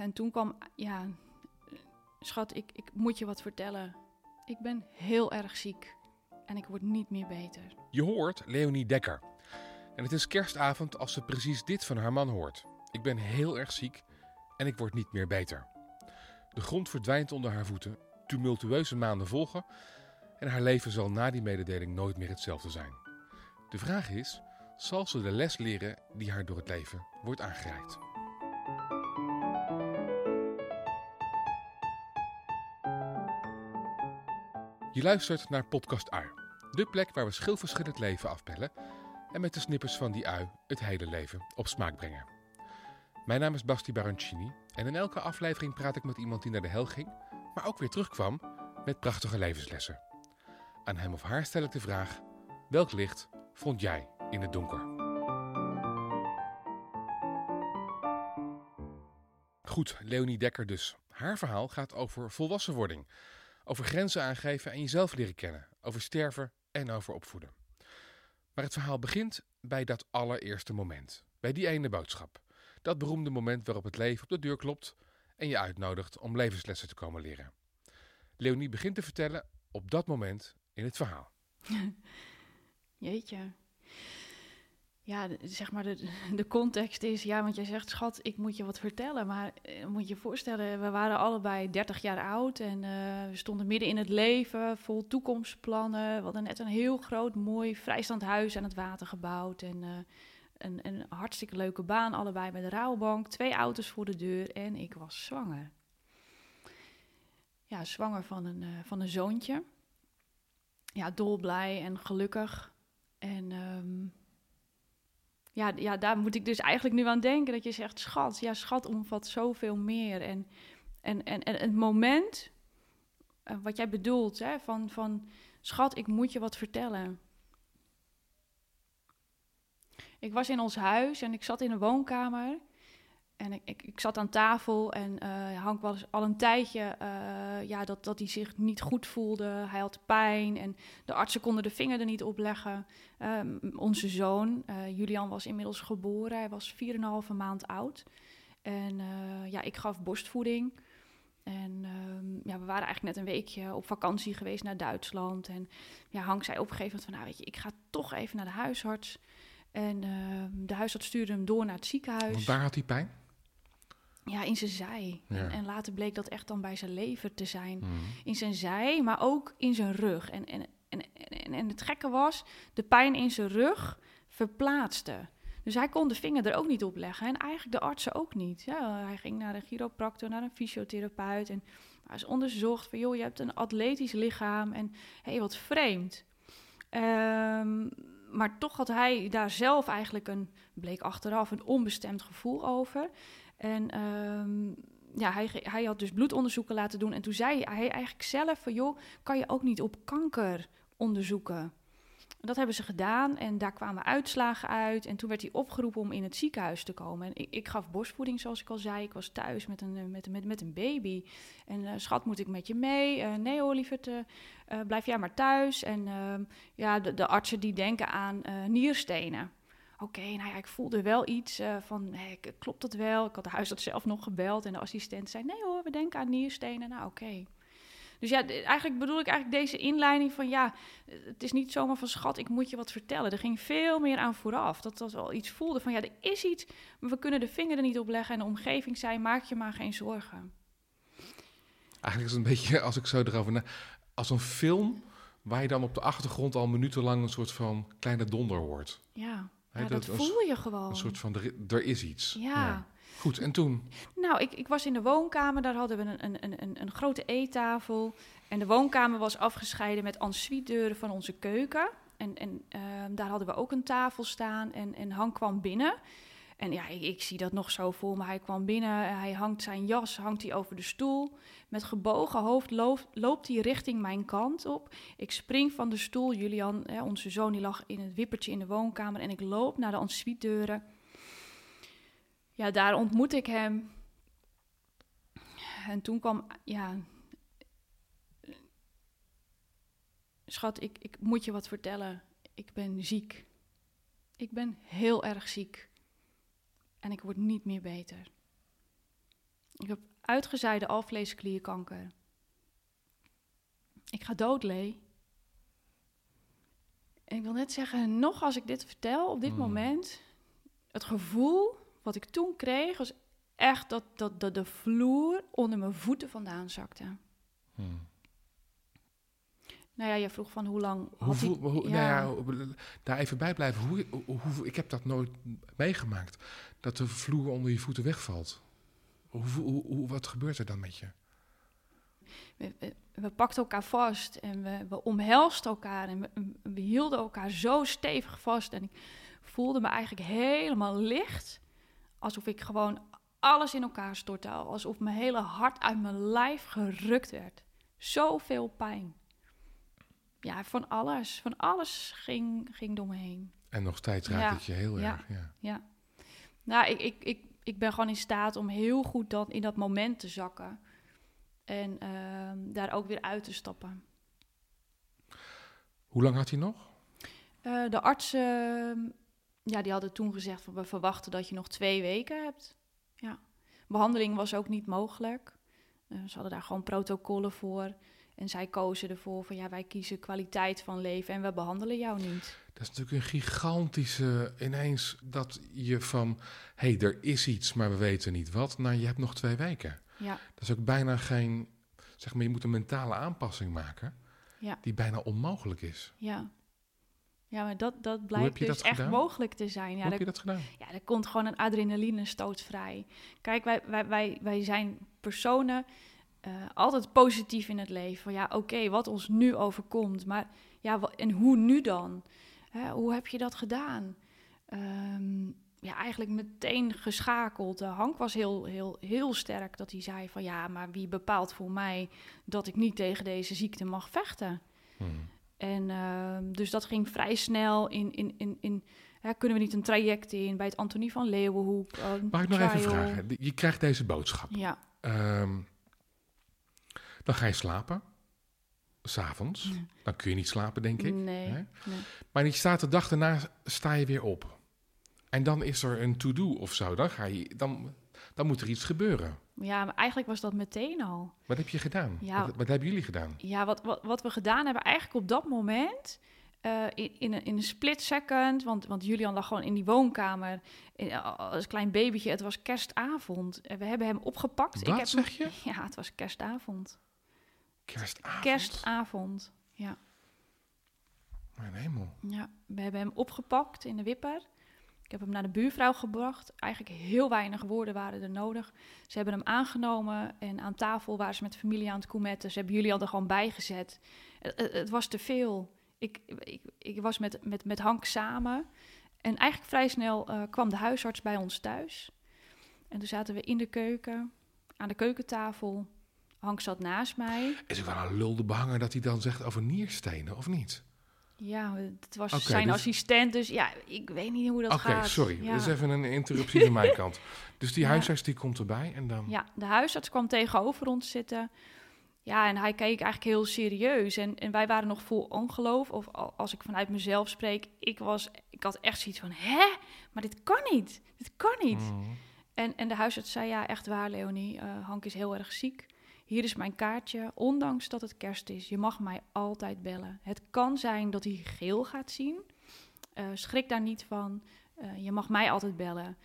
En toen kwam, ja, schat, ik, ik moet je wat vertellen. Ik ben heel erg ziek en ik word niet meer beter. Je hoort Leonie Dekker. En het is kerstavond als ze precies dit van haar man hoort. Ik ben heel erg ziek en ik word niet meer beter. De grond verdwijnt onder haar voeten, tumultueuze maanden volgen en haar leven zal na die mededeling nooit meer hetzelfde zijn. De vraag is, zal ze de les leren die haar door het leven wordt aangereikt? Je luistert naar Podcast Ui, de plek waar we schilverschillend leven afbellen en met de snippers van die ui het hele leven op smaak brengen. Mijn naam is Basti Baroncini en in elke aflevering praat ik met iemand die naar de hel ging, maar ook weer terugkwam met prachtige levenslessen. Aan hem of haar stel ik de vraag: welk licht vond jij in het donker? Goed, Leonie Dekker dus. Haar verhaal gaat over volwassenwording, over grenzen aangeven en jezelf leren kennen, over sterven en over opvoeden. Maar het verhaal begint bij dat allereerste moment, bij die ene boodschap. Dat beroemde moment waarop het leven op de deur klopt en je uitnodigt om levenslessen te komen leren. Leonie begint te vertellen op dat moment in het verhaal. Jeetje. Ja, zeg maar, de, de context is, ja, want jij zegt, schat, ik moet je wat vertellen. Maar uh, moet je voorstellen, we waren allebei 30 jaar oud en uh, we stonden midden in het leven, vol toekomstplannen. We hadden net een heel groot, mooi, vrijstand huis aan het water gebouwd. En uh, een, een hartstikke leuke baan, allebei bij de rouwbank. Twee auto's voor de deur en ik was zwanger. Ja, zwanger van een, van een zoontje. Ja, dolblij en gelukkig. En... Um, ja, ja, daar moet ik dus eigenlijk nu aan denken. Dat je zegt, schat, ja, schat omvat zoveel meer. En, en, en, en het moment, uh, wat jij bedoelt, hè, van, van schat, ik moet je wat vertellen. Ik was in ons huis en ik zat in een woonkamer. En ik, ik, ik zat aan tafel en uh, Hank was al een tijdje uh, ja, dat, dat hij zich niet goed voelde. Hij had pijn en de artsen konden de vinger er niet op leggen. Uh, onze zoon, uh, Julian, was inmiddels geboren. Hij was 4,5 maand oud. En ja, ik gaf borstvoeding. En ja, we waren eigenlijk net een weekje op vakantie geweest naar Duitsland. En ja, Hank zei op een gegeven moment van, nou weet je, ik ga toch even naar de huisarts. En de huisarts stuurde hem door naar het ziekenhuis. Want waar had hij pijn? Ja, in zijn zij. Ja. En, en, later bleek dat echt dan bij zijn lever te zijn. Mm. In zijn zij, maar ook in zijn rug. En, en, en, en, en het gekke was, de pijn in zijn rug verplaatste. Dus hij kon de vinger er ook niet op leggen. En eigenlijk de artsen ook niet. Ja, hij ging naar een chiropractor, naar een fysiotherapeut. En hij is onderzocht van, joh, je hebt een atletisch lichaam. En hé, hey, wat vreemd. Um, maar toch had hij daar zelf eigenlijk een, bleek achteraf, een onbestemd gevoel over. En um, ja, hij, hij had dus bloedonderzoeken laten doen. En toen zei hij eigenlijk zelf van, joh, kan je ook niet op kanker onderzoeken? Dat hebben ze gedaan en daar kwamen uitslagen uit. En toen werd hij opgeroepen om in het ziekenhuis te komen. En ik, ik gaf borstvoeding, zoals ik al zei. Ik was thuis met een, met, met, een baby. En uh, schat, moet ik met je mee? Uh, nee hoor, lieverd, uh, blijf jij maar thuis. En ehm, ja, de, de, artsen die denken aan nierstenen. Oké, okay, nou ja, ik voelde wel iets van, hey, klopt dat wel? Ik had de huisarts zelf nog gebeld en de assistent zei... nee hoor, we denken aan nierstenen. Nou, oké. Okay. Dus ja, eigenlijk bedoel ik eigenlijk deze inleiding van ja, het is niet zomaar van schat, ik moet je wat vertellen. Er ging veel meer aan vooraf. Dat dat wel iets voelde van ja, er is iets, maar we kunnen de vinger er niet op leggen. En de omgeving zei, maak je maar geen zorgen. Eigenlijk is het een beetje, als ik zo erover na, als een film waar je dan op de achtergrond al minutenlang een soort van kleine donder hoort. Ja, He, ja dat, dat voel je gewoon. Een soort van, er, er is iets. ja. ja. Goed, en toen? Nou, ik, ik was in de woonkamer, daar hadden we een, een, een, een grote eettafel. En de woonkamer was afgescheiden met ensuite deuren van onze keuken. En, en uh, daar hadden we ook een tafel staan. En, en Hank kwam binnen. En ja, ik, zie dat nog zo voor me. Hij kwam binnen, hij hangt zijn jas, hangt hij over de stoel. Met gebogen hoofd loopt, loopt hij richting mijn kant op. Ik spring van de stoel. Julian, hè, onze zoon, die lag in het wippertje in de woonkamer. En ik loop naar de ensuite deuren ja, daar ontmoet ik hem. En toen kwam, ja. Schat, ik, ik moet je wat vertellen. Ik ben ziek. Ik ben heel erg ziek. En ik word niet meer beter. Ik heb uitgezaaide alvleesklierkanker. Ik ga dood, Lee. En ik wil net zeggen, nog als ik dit vertel op dit Hmm. moment, het gevoel wat ik toen kreeg was echt dat, dat, dat de vloer onder mijn voeten vandaan zakte. Hmm. Nou ja, je vroeg van hoe lang Hoe, had hoe- ja. nou ja, daar even bij blijven. Hoe, hoe, ik heb dat nooit meegemaakt. Dat de vloer onder je voeten wegvalt. Hoe, wat gebeurt er dan met je? we, we, we pakten elkaar vast en we, we omhelsten elkaar en we, we hielden elkaar zo stevig vast. En ik voelde me eigenlijk helemaal licht, alsof ik gewoon alles in elkaar stortte, alsof mijn hele hart uit mijn lijf gerukt werd. Zoveel pijn. Ja, van alles, van alles ging, ging door me heen. En nog steeds raakt Ja, het je heel ja. erg. Ja. Ja. Nou, ik, ik, ik, ik ben gewoon in staat om heel goed dan in dat moment te zakken. En ehm, daar ook weer uit te stappen. Hoe lang had hij nog? Eh, de artsen, ja, die hadden toen gezegd van we verwachten dat je nog twee weken hebt. Ja. Behandeling was ook niet mogelijk. Eh, ze hadden daar gewoon protocollen voor. En zij kozen ervoor van ja, wij kiezen kwaliteit van leven en we behandelen jou niet. Dat is natuurlijk een gigantische ineens dat je van hé, hey, er is iets, maar we weten niet wat. Nou, je hebt nog twee weken. Ja, Dat is ook bijna geen, zeg maar, je moet een mentale aanpassing maken Ja. die bijna onmogelijk is. ja. Ja, maar dat, dat blijkt dus dat echt gedaan? mogelijk te zijn. Ja, Hoe heb je dat gedaan? Ja, er komt gewoon een adrenaline stoot vrij. Kijk, wij, wij, wij, wij zijn personen eh, altijd positief in het leven. Van ja, oké, wat ons nu overkomt. Maar ja, en hoe nu dan? Hè, hoe heb je dat gedaan? Ehm, ja, eigenlijk meteen geschakeld. Uh, Hank was heel, heel, heel sterk dat hij zei van ja, maar wie bepaalt voor mij dat ik niet tegen deze ziekte mag vechten? Hmm. En ehm, dus dat ging vrij snel in, in, in, in hè, kunnen we niet een traject in bij het Antonie van Leeuwenhoek? een Mag ik nog even vragen? Je krijgt deze boodschap. Ja, dan ga je slapen. S'avonds. Ja. Dan kun je niet slapen, denk ik. nee, nee. Maar je staat de dag daarna sta je weer op. En dan is er een to-do of zo. Dan, ga je, dan, dan moet er iets gebeuren. Ja, maar eigenlijk was dat meteen al. Wat heb je gedaan? Ja. Wat, wat hebben jullie gedaan? Ja, wat, wat, wat we gedaan hebben eigenlijk op dat moment... eh, in, in, een, in een split second, want, want Julian lag gewoon in die woonkamer in, als klein babytje. Het was kerstavond. En we hebben hem opgepakt. Wat Ik heb zeg je? Ja, het was kerstavond. Kerstavond. Kerstavond. Mijn hemel. Ja, we hebben hem opgepakt in de wipper. Ik heb hem naar de buurvrouw gebracht. Eigenlijk heel weinig woorden waren er nodig. Ze hebben hem aangenomen en aan tafel waren ze met de familie aan het koemetten. Ze hebben jullie al er gewoon bijgezet. Het, het, het was te veel. Ik, ik, ik was met, met, met Hank samen. En eigenlijk vrij snel eh, kwam de huisarts bij ons thuis. En toen zaten we in de keuken, aan de keukentafel. Hank zat naast mij. Is het wel een lulde behanger dat hij dan zegt over nierstenen, of niet? Ja, het was Oké, zijn dus- assistent, dus ja, ik weet niet hoe dat Oké, gaat. sorry. Ja. Dat is even een interruptie van mijn kant. Dus die Ja. huisarts die komt erbij en dan... Ja, de huisarts kwam tegenover ons zitten. Ja, en hij keek eigenlijk heel serieus. En, en wij waren nog vol ongeloof. Of al- als ik vanuit mezelf spreek, ik, was, ik had echt zoiets van... Hè? Maar dit kan niet. Dit kan niet. Mm. En, en de huisarts zei, ja, echt waar, Leonie. eh, Hank is heel erg ziek. Hier is mijn kaartje, ondanks dat het kerst is. Je mag mij altijd bellen. Het kan zijn dat hij geel gaat zien. Eh, schrik daar niet van. Eh, je mag mij altijd bellen.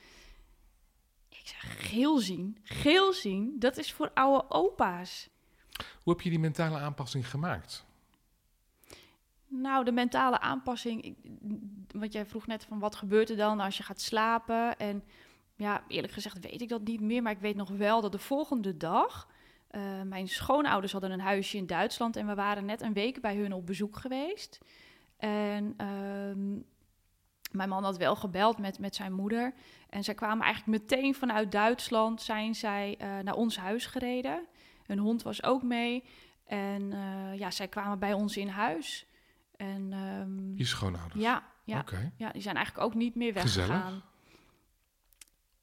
Ik zeg, geel zien? Geel zien? Dat is voor oude opa's. Hoe heb je die mentale aanpassing gemaakt? Nou, de mentale aanpassing. Ik, want jij vroeg net van wat gebeurt er dan als je gaat slapen? En ja, eerlijk gezegd weet ik dat niet meer. Maar ik weet nog wel dat de volgende dag. Eh, mijn schoonouders hadden een huisje in Duitsland. En we waren net een week bij hun op bezoek geweest. En ehm, mijn man had wel gebeld met, met zijn moeder. En zij kwamen eigenlijk meteen vanuit Duitsland. Zijn zij eh, naar ons huis gereden. Hun hond was ook mee. En eh, ja, zij kwamen bij ons in huis. En ehm, Je schoonouders? ja, ja, ja, die zijn eigenlijk ook niet meer Gezellig.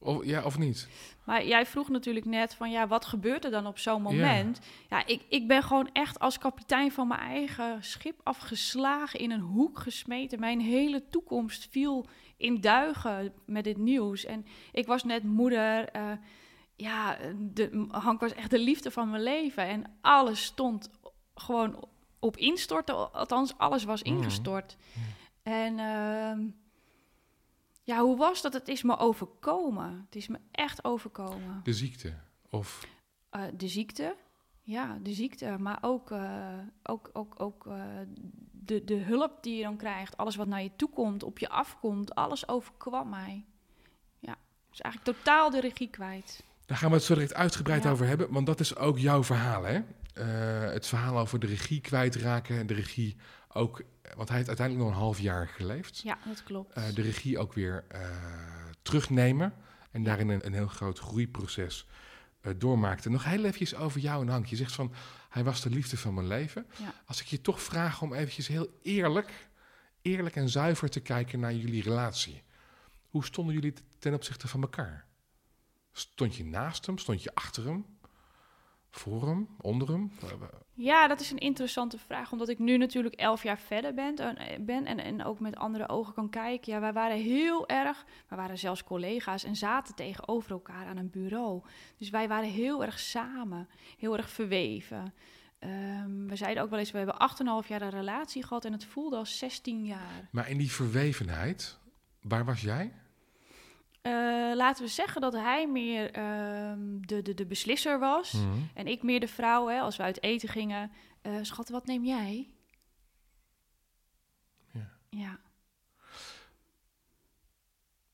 Of, ja, of niet? Maar jij vroeg natuurlijk net van ja, wat gebeurt er dan op zo'n moment? Ja, ik, ik ben gewoon echt als kapitein van mijn eigen schip afgeslagen, in een hoek gesmeten. Mijn hele toekomst viel in duigen met dit nieuws. En ik was net moeder. eh, ja, de, Hank was echt de liefde van mijn leven. En alles stond gewoon op instorten. Althans, alles was mhm. ingestort. En ehm, ja, hoe was dat? Het is me overkomen. Het is me echt overkomen. De ziekte? Of? Uh, de ziekte, ja, de ziekte. Maar ook, uh, ook, ook, ook uh, de, de hulp die je dan krijgt. Alles wat naar je toe komt, op je afkomt. Alles overkwam mij. Ja, dus eigenlijk totaal de regie kwijt. Daar gaan we het zo direct uitgebreid over hebben. Want dat is ook jouw verhaal, hè? het verhaal over de regie kwijtraken. En de regie ook want hij heeft uiteindelijk nog een half jaar geleefd. Ja, dat klopt. Uh, de regie ook weer uh, terugnemen. En daarin een, een heel groot groeiproces uh, doormaakte. Nog heel even over jou en Hank. Je zegt van, hij was de liefde van mijn leven. Ja. Als ik je toch vraag om eventjes heel eerlijk, eerlijk en zuiver te kijken naar jullie relatie. Hoe stonden jullie ten opzichte van elkaar? Stond je naast hem? Stond je achter hem? Voor hem? Onder hem? Ja, dat is een interessante vraag, omdat ik nu natuurlijk elf jaar verder ben, eh, ben en, en ook met andere ogen kan kijken. Ja, wij waren heel erg, we waren zelfs collega's en zaten tegenover elkaar aan een bureau. Dus wij waren heel erg samen, heel erg verweven. Um, we zeiden ook wel eens, we hebben 8,5 jaar een relatie gehad en het voelde als 16 jaar. Maar in die verwevenheid, waar was jij? Uh, laten we zeggen dat hij meer uh, de, de, de beslisser was. Mhm. En ik meer de vrouw. Hè, als we uit eten gingen. Uh, schat, wat neem jij? Ja. ja.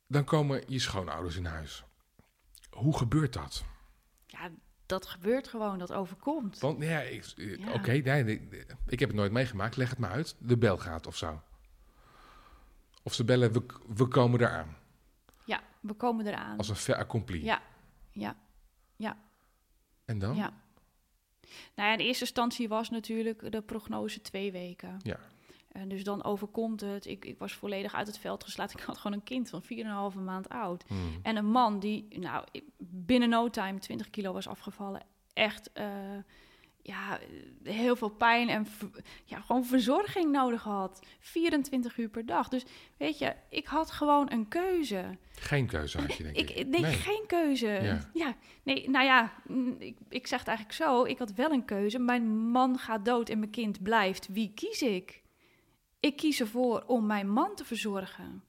Dan komen je schoonouders in huis. Hoe gebeurt dat? Ja, dat gebeurt gewoon, dat overkomt. Want ja, ja. oké, nee, ik heb het nooit meegemaakt. Leg het maar uit. De bel gaat of zo. Of ze bellen, we, we komen eraan we komen eraan. Als een fait accompli. Ja, ja, ja. En dan? Ja. Nou ja, in eerste instantie was natuurlijk de prognose twee weken. Ja. En dus dan overkomt het. Ik, ik was volledig uit het veld geslagen. Ik had gewoon een kind van 4,5 maand oud. Hmm. En een man die nou, binnen no time 20 kilo was afgevallen. Echt uh, ja, heel veel pijn en ja, gewoon verzorging nodig had. 24 uur per dag. Dus weet je, ik had gewoon een keuze. Geen keuze had je, denk ik. ik nee, geen keuze. Ja. nee, nou ja, ik, ik zeg het eigenlijk zo. Ik had wel een keuze. Mijn man gaat dood en mijn kind blijft. Wie kies ik? Ik kies ervoor om mijn man te verzorgen.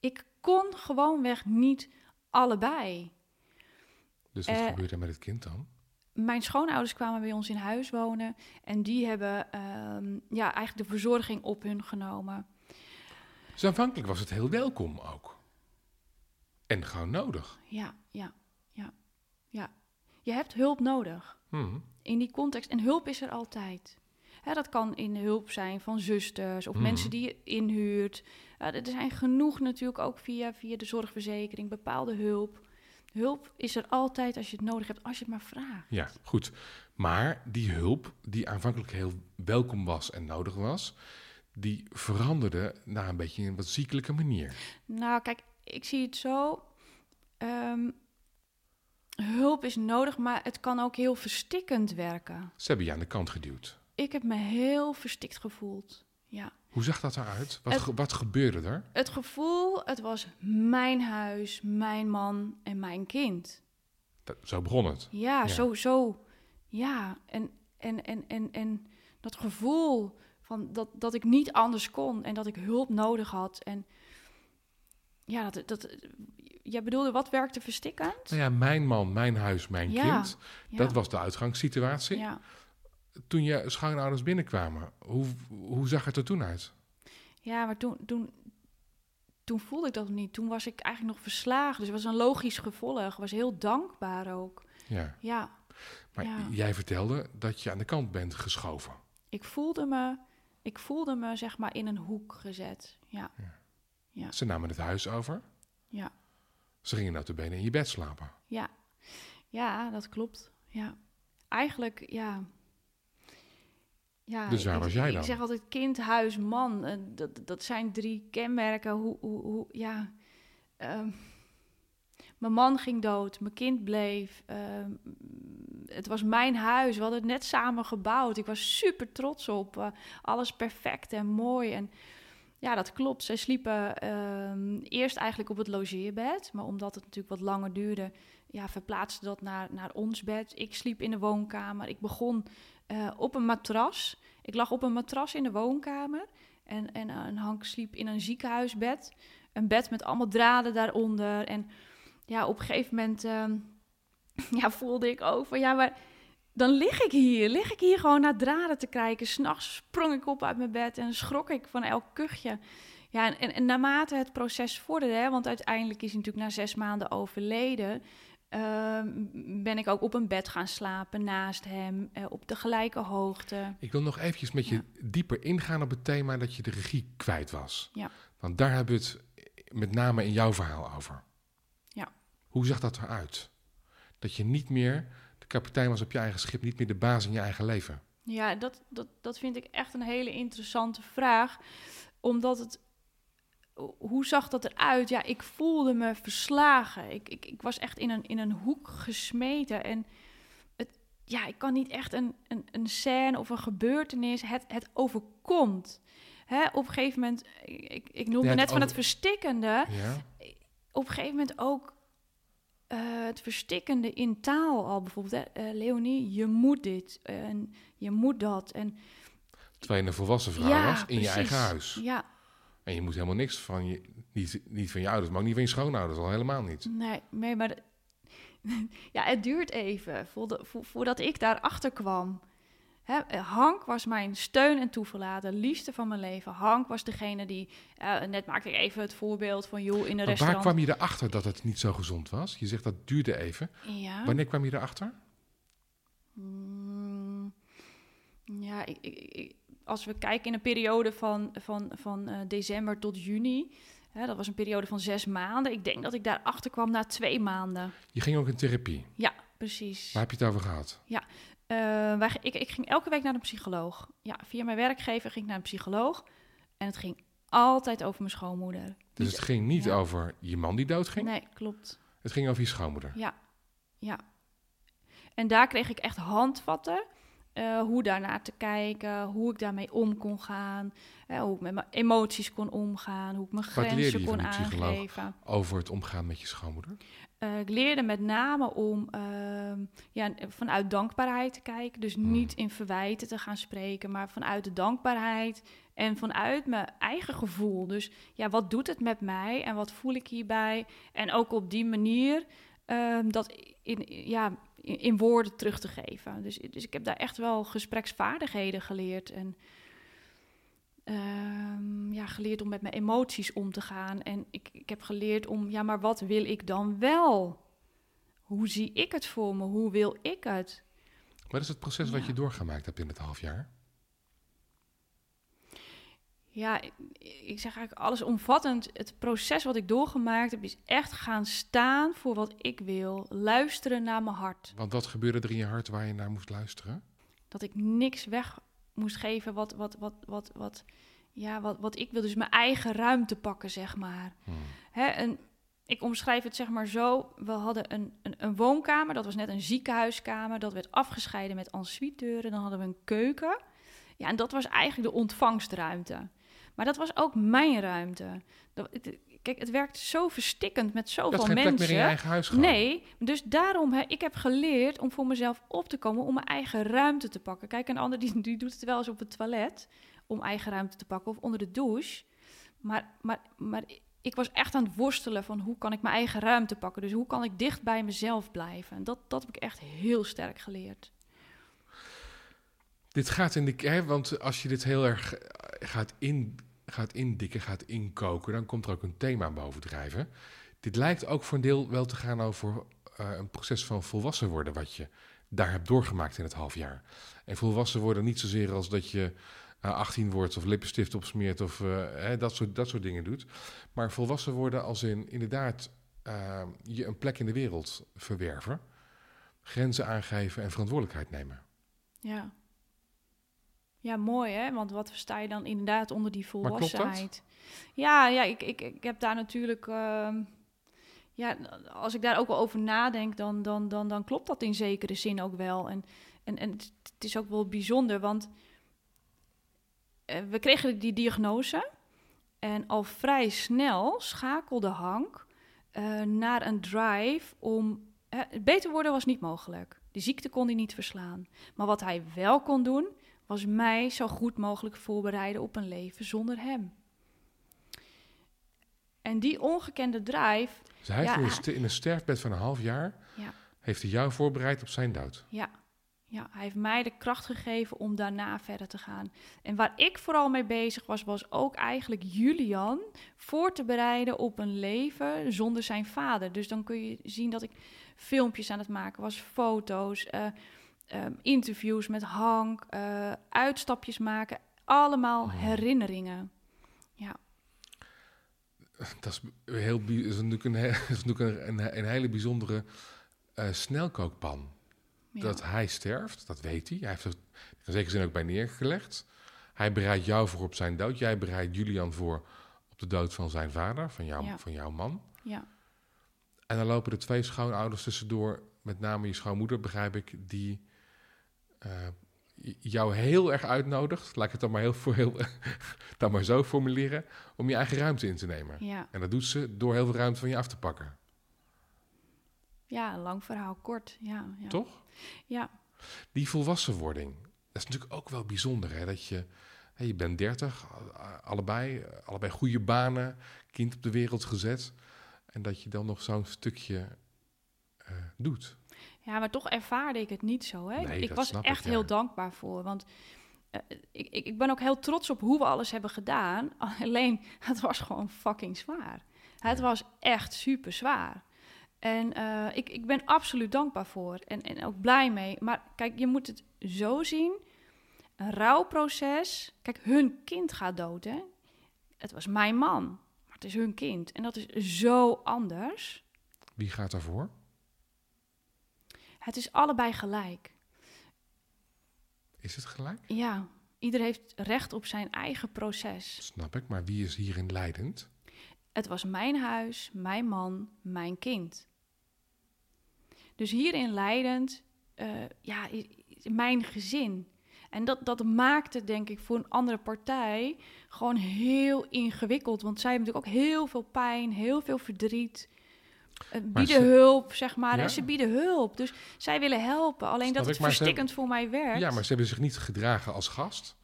Ik kon gewoonweg niet allebei. Dus wat uh, gebeurt er met het kind dan? Mijn schoonouders kwamen bij ons in huis wonen en die hebben ehm, ja, eigenlijk de verzorging op hun genomen. Dus aanvankelijk was het heel welkom ook. En gewoon nodig. Ja, ja, ja, ja. Je hebt hulp nodig. Hmm. In die context. En hulp is er altijd. Hè, dat kan in hulp zijn van zusters of hmm. mensen die je inhuurt. Uh, er zijn genoeg natuurlijk ook via, via de zorgverzekering bepaalde hulp. Hulp is er altijd als je het nodig hebt, als je het maar vraagt. Ja, goed. Maar die hulp, die aanvankelijk heel welkom was en nodig was, die veranderde naar een beetje een wat ziekelijke manier. Nou, kijk, ik zie het zo. Um, hulp is nodig, maar het kan ook heel verstikkend werken. Ze hebben je aan de kant geduwd. Ik heb me heel verstikt gevoeld. Ja. Hoe zag dat eruit? Wat, wat gebeurde er? Het gevoel, het was mijn huis, mijn man en mijn kind. Dat, zo begon het. Ja, Zo, zo. Ja, en, en, en, en, en dat gevoel van dat, dat ik niet anders kon en dat ik hulp nodig had. En ja, dat, dat, jij bedoelde, wat werkte verstikkend? Nou ja, mijn man, mijn huis, mijn kind. Dat was de uitgangssituatie. Ja toen je schoonouders binnenkwamen, hoe, hoe zag het er toen uit? Ja, maar toen, toen, toen voelde ik dat niet. Toen was ik eigenlijk nog verslagen. Dus het was een logisch gevolg. Ik was heel dankbaar ook. Ja. ja. Maar jij vertelde dat je aan de kant bent geschoven. Ik voelde me, ik voelde me zeg maar in een hoek gezet. Ja. ja. ja. Ze namen het huis over. Ja. Ze gingen nou te benen in je bed slapen. Ja. Ja, dat klopt. Ja. Eigenlijk, ja, ja, dus waar was jij dan? Ik zeg altijd kind, huis, man. Uh, dat, dat zijn drie kenmerken. Hoe, hoe, hoe ja. Uh, mijn man ging dood, mijn kind bleef. Uh, het was mijn huis, we hadden het net samen gebouwd. Ik was super trots op. Uh, alles perfect en mooi. En ja, dat klopt. Zij sliepen ehm, eerst eigenlijk op het logeerbed. Maar omdat het natuurlijk wat langer duurde, ja, verplaatste dat naar, naar ons bed. Ik sliep in de woonkamer. Ik begon eh, op een matras. Ik lag op een matras in de woonkamer. En, en, en Hank sliep in een ziekenhuisbed. Een bed met allemaal draden daaronder. En ja, op een gegeven moment ehm, ja, voelde ik ook van ja, maar dan lig ik hier. Lig ik hier gewoon naar draden te kijken. S'nachts sprong ik op uit mijn bed en schrok ik van elk kuchje. Ja, en, en, naarmate het proces vorderde, want uiteindelijk is hij natuurlijk na zes maanden overleden, Ehm, ben ik ook op een bed gaan slapen naast hem, uh, op de gelijke hoogte. Ik wil nog eventjes met je dieper ingaan op het thema dat je de regie kwijt was. Ja. Want daar hebben we het met name in jouw verhaal over. Ja. Hoe zag dat eruit? Dat je niet meer de kapitein was op je eigen schip, niet meer de baas in je eigen leven. Ja, dat, dat, dat vind ik echt een hele interessante vraag. Omdat het hoe zag dat eruit? Ja, ik voelde me verslagen. Ik, ik, ik was echt in een, in een hoek gesmeten. En het, ja, ik kan niet echt een, een, een scène of een gebeurtenis. Het, het overkomt. Hè, op een gegeven moment, ik, ik noemde net van het verstikkende. Ja. Op een gegeven moment ook uh, het verstikkende in taal al bijvoorbeeld. Hè. Uh, Leonie, je moet dit en je moet dat. En, Terwijl je een volwassen vrouw was in je eigen huis. Ja, en je moet helemaal niks van je, niet, niet van je ouders, maar ook niet van je schoonouders, al helemaal niet. Nee, nee maar ja, het duurt even voordat ik daarachter kwam. Hè, Hank was mijn steun en toeverlaten, liefste van mijn leven. Hank was degene die, uh, net maakte ik even het voorbeeld van joh in de restaurant. Waar kwam je erachter dat het niet zo gezond was? Je zegt dat duurde even. Ja. Wanneer kwam je erachter? Mm, ja, ik, ik, als we kijken in een periode van, van, van uh, december tot juni, hè, dat was een periode van zes maanden. Ik denk dat ik daar achter kwam na twee maanden. Je ging ook in therapie? Ja, precies. Waar heb je het over gehad? Ja, uh, wij, ik, ik ging elke week naar een psycholoog. Ja, via mijn werkgever ging ik naar een psycholoog. En het ging altijd over mijn schoonmoeder. Dus het ging niet over je man die doodging? Nee, klopt. Het ging over je schoonmoeder? Ja, ja. En daar kreeg ik echt handvatten uh, hoe daarnaar te kijken, hoe ik daarmee om kon gaan, uh, hoe ik met mijn emoties kon omgaan, hoe ik mijn grenzen kon aangeven. Over het omgaan met je schoonmoeder? Uh, ik leerde met name om ehm, ja, vanuit dankbaarheid te kijken. Dus hmm. niet in verwijten te gaan spreken, maar vanuit de dankbaarheid en vanuit mijn eigen gevoel. Dus ja, wat doet het met mij en wat voel ik hierbij? En ook op die manier ehm, dat in, ja, in, woorden terug te geven. Dus, dus ik heb daar echt wel gespreksvaardigheden geleerd. En uh, ja, geleerd om met mijn emoties om te gaan. En ik, ik heb geleerd om, ja, maar wat wil ik dan wel? Hoe zie ik het voor me? Hoe wil ik het? Wat is het proces wat je doorgemaakt hebt in het half jaar? Ja, ik, zeg eigenlijk alles omvattend. Het proces wat ik doorgemaakt heb, is echt gaan staan voor wat ik wil. Luisteren naar mijn hart. Want wat gebeurde er in je hart waar je naar moest luisteren? Dat ik niks weg moest geven wat, wat, wat, wat, wat, ja, wat, wat ik wil. Dus mijn eigen ruimte pakken, zeg maar. Hmm. Hè, en ik omschrijf het zeg maar zo. We hadden een, een, een, woonkamer, dat was net een ziekenhuiskamer. Dat werd afgescheiden met ensuite deuren. Dan hadden we een keuken. Ja, en dat was eigenlijk de ontvangstruimte. Maar dat was ook mijn ruimte. Dat, kijk, het werkt zo verstikkend met zoveel mensen. Plek meer in je eigen huis Nee, dus daarom, hè, ik heb geleerd om voor mezelf op te komen, om mijn eigen ruimte te pakken. Kijk, een ander die, die doet het wel eens op het toilet, om eigen ruimte te pakken, of onder de douche. Maar, maar, maar ik was echt aan het worstelen van hoe kan ik mijn eigen ruimte pakken. Dus hoe kan ik dicht bij mezelf blijven. En dat, dat heb ik echt heel sterk geleerd. Dit gaat in de... Hè, want als je dit heel erg gaat in gaat indikken, gaat inkoken, dan komt er ook een thema bovendrijven. Dit lijkt ook voor een deel wel te gaan over uh, een proces van volwassen worden, wat je daar hebt doorgemaakt in het half jaar. En volwassen worden niet zozeer als dat je uh, eh, 18 wordt of lippenstift opsmeert of uh, hè, dat, soort, dat soort dingen doet. Maar volwassen worden als in inderdaad je een plek in de wereld verwerven, grenzen aangeven en verantwoordelijkheid nemen. Ja. Ja, mooi hè, want wat versta je dan inderdaad onder die volwassenheid? Ja, ja ik, ik, ik heb daar natuurlijk... Uh, ja, als ik daar ook wel over nadenk, dan, dan, dan, dan klopt dat in zekere zin ook wel. En, en, en het, is ook wel bijzonder, want uh, we kregen die diagnose. En al vrij snel schakelde Hank uh, naar een drive om beter worden was niet mogelijk. De ziekte kon hij niet verslaan. Maar wat hij wel kon doen, was mij zo goed mogelijk voorbereiden op een leven zonder hem. En die ongekende drijf. Dus hij heeft in, een sterfbed van een half jaar. Ja. Heeft hij jou voorbereid op zijn dood? Ja. Ja, hij heeft mij de kracht gegeven om daarna verder te gaan. En waar ik vooral mee bezig was, was ook eigenlijk Julian voor te bereiden op een leven zonder zijn vader. Dus dan kun je zien dat ik filmpjes aan het maken was, foto's, uh, interviews met Hank, uh, uitstapjes maken. Allemaal oh. herinneringen. Ja. Dat is, heel, is natuurlijk een, is natuurlijk een, een, hele bijzondere uh, snelkookpan. Dat hij sterft, dat weet hij. Hij heeft er in zekere zin ook bij neergelegd. Hij bereidt jou voor op zijn dood. Jij bereidt Julian voor op de dood van zijn vader, van, jou, van jouw man. Ja. En dan lopen er twee schoonouders tussendoor, met name je schoonmoeder, begrijp ik, die jou heel erg uitnodigt. Laat ik het dan maar, heel, voor heel, dan maar zo formuleren, om je eigen ruimte in te nemen. Ja. En dat doet ze door heel veel ruimte van je af te pakken. Ja, lang verhaal kort. Ja, ja. Toch? Ja. Die volwassenwording, dat is natuurlijk ook wel bijzonder. Hè? Dat je, hè, je bent dertig, allebei, allebei goede banen, kind op de wereld gezet. En dat je dan nog zo'n stukje uh, doet. Ja, maar toch ervaarde ik het niet zo. Hè? ik was echt heel dankbaar voor. Want uh, ik, ik, ben ook heel trots op hoe we alles hebben gedaan. Alleen, het was gewoon fucking zwaar. Het was echt super zwaar. En uh, ik, ik ben absoluut dankbaar voor en, en ook blij mee. Maar kijk, je moet het zo zien. Een rouwproces. Kijk, hun kind gaat dood, hè. Het was mijn man, maar het is hun kind. En dat is zo anders. Wie gaat daarvoor? Het is allebei gelijk. Is het gelijk? Ja, ieder heeft recht op zijn eigen proces. Snap ik, maar wie is hierin leidend? Het was mijn huis, mijn man, mijn kind. Dus hierin leidend, uh, ja, mijn gezin. En dat, dat maakt het, denk ik, voor een andere partij gewoon heel ingewikkeld. Want zij hebben natuurlijk ook heel veel pijn, heel veel verdriet. Uh, bieden hulp, zeg maar. En ze bieden hulp. Dus zij willen helpen. Alleen dat het verstikkend voor mij werkt. Ja, maar ze hebben zich niet gedragen als gast.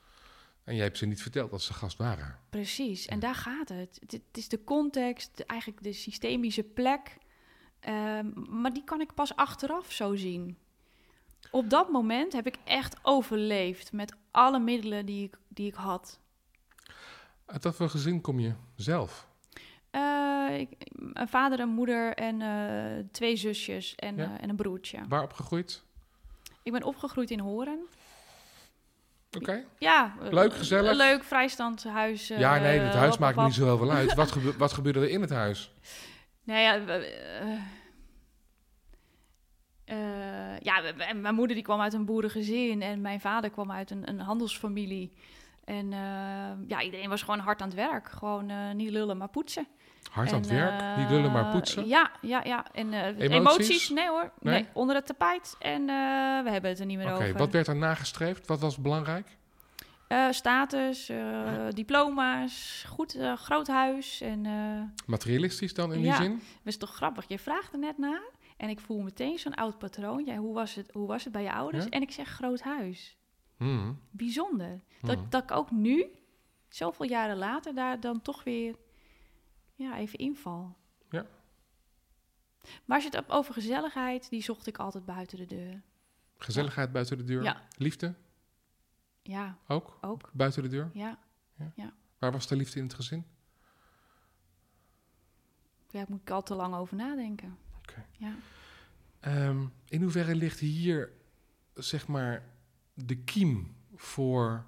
En jij hebt ze niet verteld dat ze gast waren. Precies, en daar gaat het. Het, is de context, eigenlijk de systemische plek. Um, maar die kan ik pas achteraf zo zien. Op dat moment heb ik echt overleefd met alle middelen die ik, die ik had. Uit wat voor gezin kom je zelf? Uh, ik, een vader, een moeder en uh, twee zusjes en, ja? uh, en een broertje. Waar opgegroeid? Ik ben opgegroeid in Horen. Oké. Ja. Leuk, gezellig. Leuk, vrijstand huis. ja, nee, het huis maakt niet zo heel veel uit. wat, gebe wat gebeurde er in het huis? Nou ja, ja, mijn moeder die kwam uit een boerengezin en mijn vader kwam uit een, een handelsfamilie. En ja, iedereen was gewoon hard aan het werk. Gewoon niet lullen, maar poetsen. Hard aan het werk, niet lullen, maar poetsen? Ja, ja, ja. En emoties? emoties? Nee hoor, nee? nee? onder het tapijt. En we hebben het er niet meer okay, over. Oké, wat werd er nagestreefd? Wat was belangrijk? status, diploma's, goed groot huis. En, Materialistisch dan in die zin? Dat is toch grappig. Je vraagt er net naar. En ik voel meteen zo'n oud patroon. Ja, hoe was het, hoe was het bij je ouders? En ik zeg groot huis. Hmm. Bijzonder. Dat, hmm. dat ik ook nu, zoveel jaren later, daar dan toch weer ja, even inval. Ja. Maar als je het over gezelligheid, die zocht ik altijd buiten de deur. Gezelligheid buiten de deur? Ja. Liefde? Ja. Ook? Ook. Buiten de deur? Ja. ja. ja. Waar was de liefde in het gezin? Ja, daar moet ik al te lang over nadenken. Ja. Um, in hoeverre ligt hier, zeg maar, de kiem voor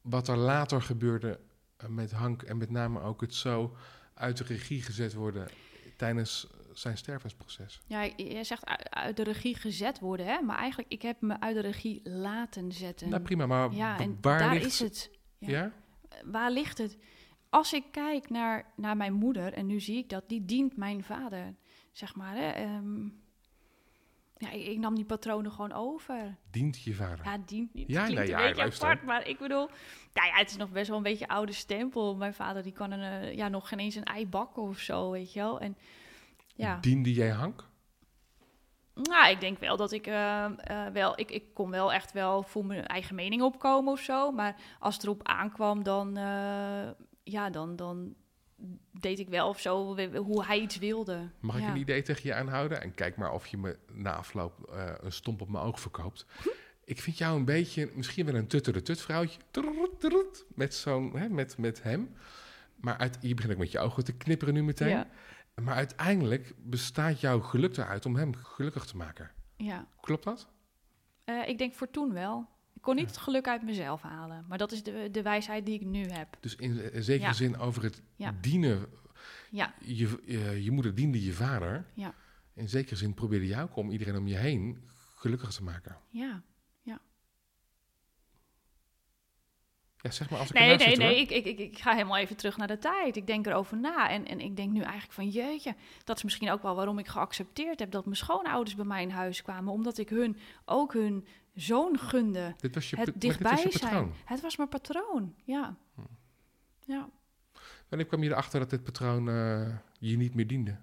wat er later gebeurde eh, met Hank en met name ook het zo uit de regie gezet worden tijdens zijn stervensproces? Ja, je zegt uit de regie gezet worden, hè? maar eigenlijk ik heb me uit de regie laten zetten. Nou prima, maar ja, en waar daar ligt... is het. Ja. ja? Waar ligt het? Als ik kijk naar, naar mijn moeder, en nu zie ik dat, die dient mijn vader zeg maar. Hè, um, ja, ik, ik, nam die patronen gewoon over. Dient je vader? Ja, dient niet. Ja, nee, ja, beetje apart, maar ik bedoel... Nou ja, het is nog best wel een beetje oude stempel. Mijn vader die kan een, uh, ja, nog geen eens een ei bakken of zo, weet je wel. En, ja. Diende jij Hank? Nou, ik denk wel dat ik uh, wel, ik, ik kon wel echt wel voor mijn eigen mening opkomen of zo. Maar als het erop aankwam, dan, uh, ja, dan, dan deed ik wel of zo hoe hij iets wilde. Mag ik een idee tegen je aanhouden? En kijk maar of je me na afloop een stomp op mijn oog verkoopt. ik vind jou een beetje, misschien wel een tutter tut vrouwtje. Met zo'n, met, met hem. Maar uit, je begint ook met je ogen te knipperen nu meteen. Ja. Maar uiteindelijk bestaat jouw geluk eruit om hem gelukkig te maken. Ja. Klopt dat? Uh, ik denk voor toen wel. Ik kon niet het geluk uit mezelf halen. Maar dat is de, de wijsheid die ik nu heb. Dus in, in zekere zin over het dienen. Ja. Je, je, je, moeder diende je vader. Ja. In zekere zin probeerde jij ook om iedereen om je heen gelukkig te maken. Ja. Ja, zeg maar als ik nee, nee, nee. Ik, ik, ik, ik, ga helemaal even terug naar de tijd. Ik denk erover na. En, en ik denk nu eigenlijk van jeetje, dat is misschien ook wel waarom ik geaccepteerd heb dat mijn schoonouders bij mij in huis kwamen. Omdat ik hun ook hun zoon gunde. Dit was je, het dichtbij was je patroon. zijn. Het was mijn patroon, ja. Hm. ja. Wanneer kwam je erachter dat dit patroon uh, je niet meer diende?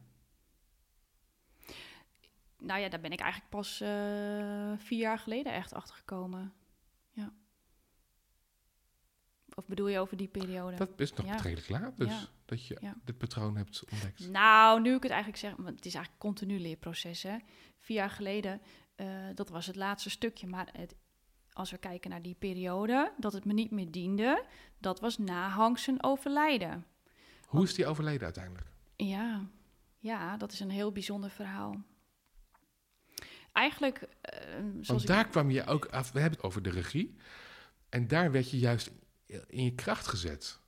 Nou ja, daar ben ik eigenlijk pas uh, vier jaar geleden echt achter gekomen. Ja. Of bedoel je over die periode? Dat is nog redelijk laat, dus dat je dit patroon hebt ontdekt. Nou, nu ik het eigenlijk zeg, want het is eigenlijk continu leerproces. Hè. Vier jaar geleden, uh, dat was het laatste stukje. Maar het, als we kijken naar die periode, dat het me niet meer diende, dat was na Hank overlijden. Hoe is die overleden uiteindelijk? Ja, ja, dat is een heel bijzonder verhaal. Eigenlijk. Uh, Want daar kwam je ook af. We hebben het over de regie. En daar werd je juist in je kracht gezet.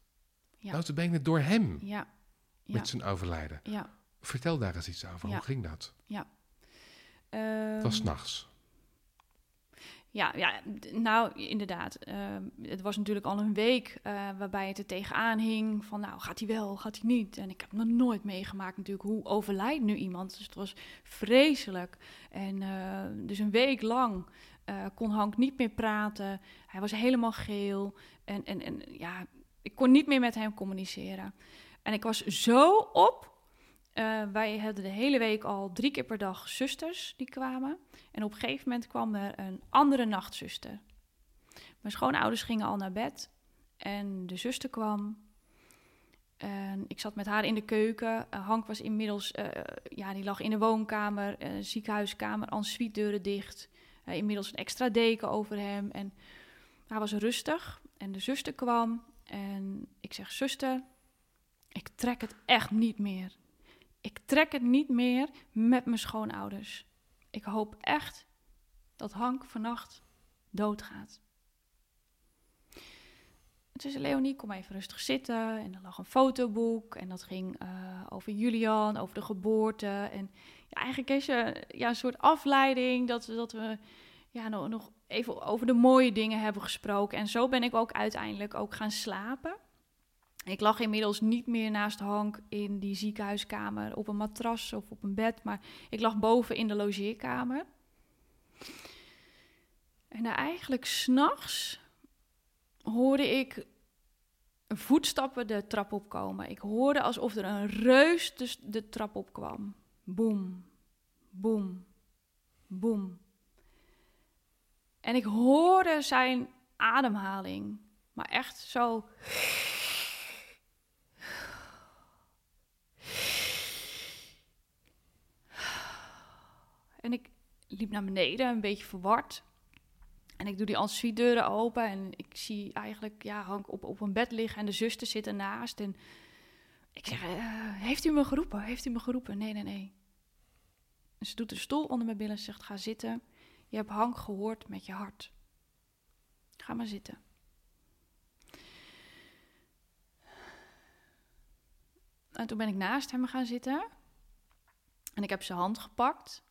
Ja. Nou, ben je door hem. Ja. Met zijn overlijden. Ja. Vertel daar eens iets over. Hoe ging dat? Ja. Het was ehm, nachts. Ja, ja, nou inderdaad. Ehm, het was natuurlijk al een week uh, waarbij het er tegenaan hing van nou gaat hij wel, gaat hij niet. En ik heb nog nooit meegemaakt natuurlijk hoe overlijdt nu iemand. Dus het was vreselijk. En uh, dus een week lang uh, kon Hank niet meer praten. Hij was helemaal geel. En, en, en ja, ik kon niet meer met hem communiceren. En ik was zo op. Uh, wij hadden de hele week al drie keer per dag zusters die kwamen. En op een gegeven moment kwam er een andere nachtzuster. Mijn schoonouders gingen al naar bed. En de zuster kwam. En ik zat met haar in de keuken. Uh, Hank was inmiddels, uh, ja, die lag in de woonkamer, ziekenhuiskamer, al deuren dicht. inmiddels een extra deken over hem. En hij was rustig. En de zuster kwam en ik zeg: Zuster, ik trek het echt niet meer. Ik trek het niet meer met mijn schoonouders. Ik hoop echt dat Hank vannacht doodgaat. zei Leonie, kom even rustig zitten. En er lag een fotoboek. En dat ging uh, over Julian, over de geboorte. En ja, eigenlijk is je ja, een soort afleiding dat, dat we ja, nog, nog even over de mooie dingen hebben gesproken. En zo ben ik ook uiteindelijk ook gaan slapen. Ik lag inmiddels niet meer naast Hank in die ziekenhuiskamer op een matras of op een bed, maar ik lag boven in de logeerkamer. En eigenlijk s'nachts hoorde ik voetstappen de trap opkomen. Ik hoorde alsof er een reus de, de trap opkwam. Boom, boom, boom. En ik hoorde zijn ademhaling. Maar echt zo. En ik liep naar beneden, een beetje verward. En ik doe die ensuite deuren open en ik zie eigenlijk ja, Hank op, op een bed liggen en de zuster zit ernaast. En ik zeg, uh, heeft u me geroepen? Heeft u me geroepen? Nee, nee, nee. En ze doet de stoel onder mijn billen en zegt, ga zitten. Je hebt Hank gehoord met je hart. Ga maar zitten. En toen ben ik naast hem gaan zitten. En ik heb zijn hand gepakt.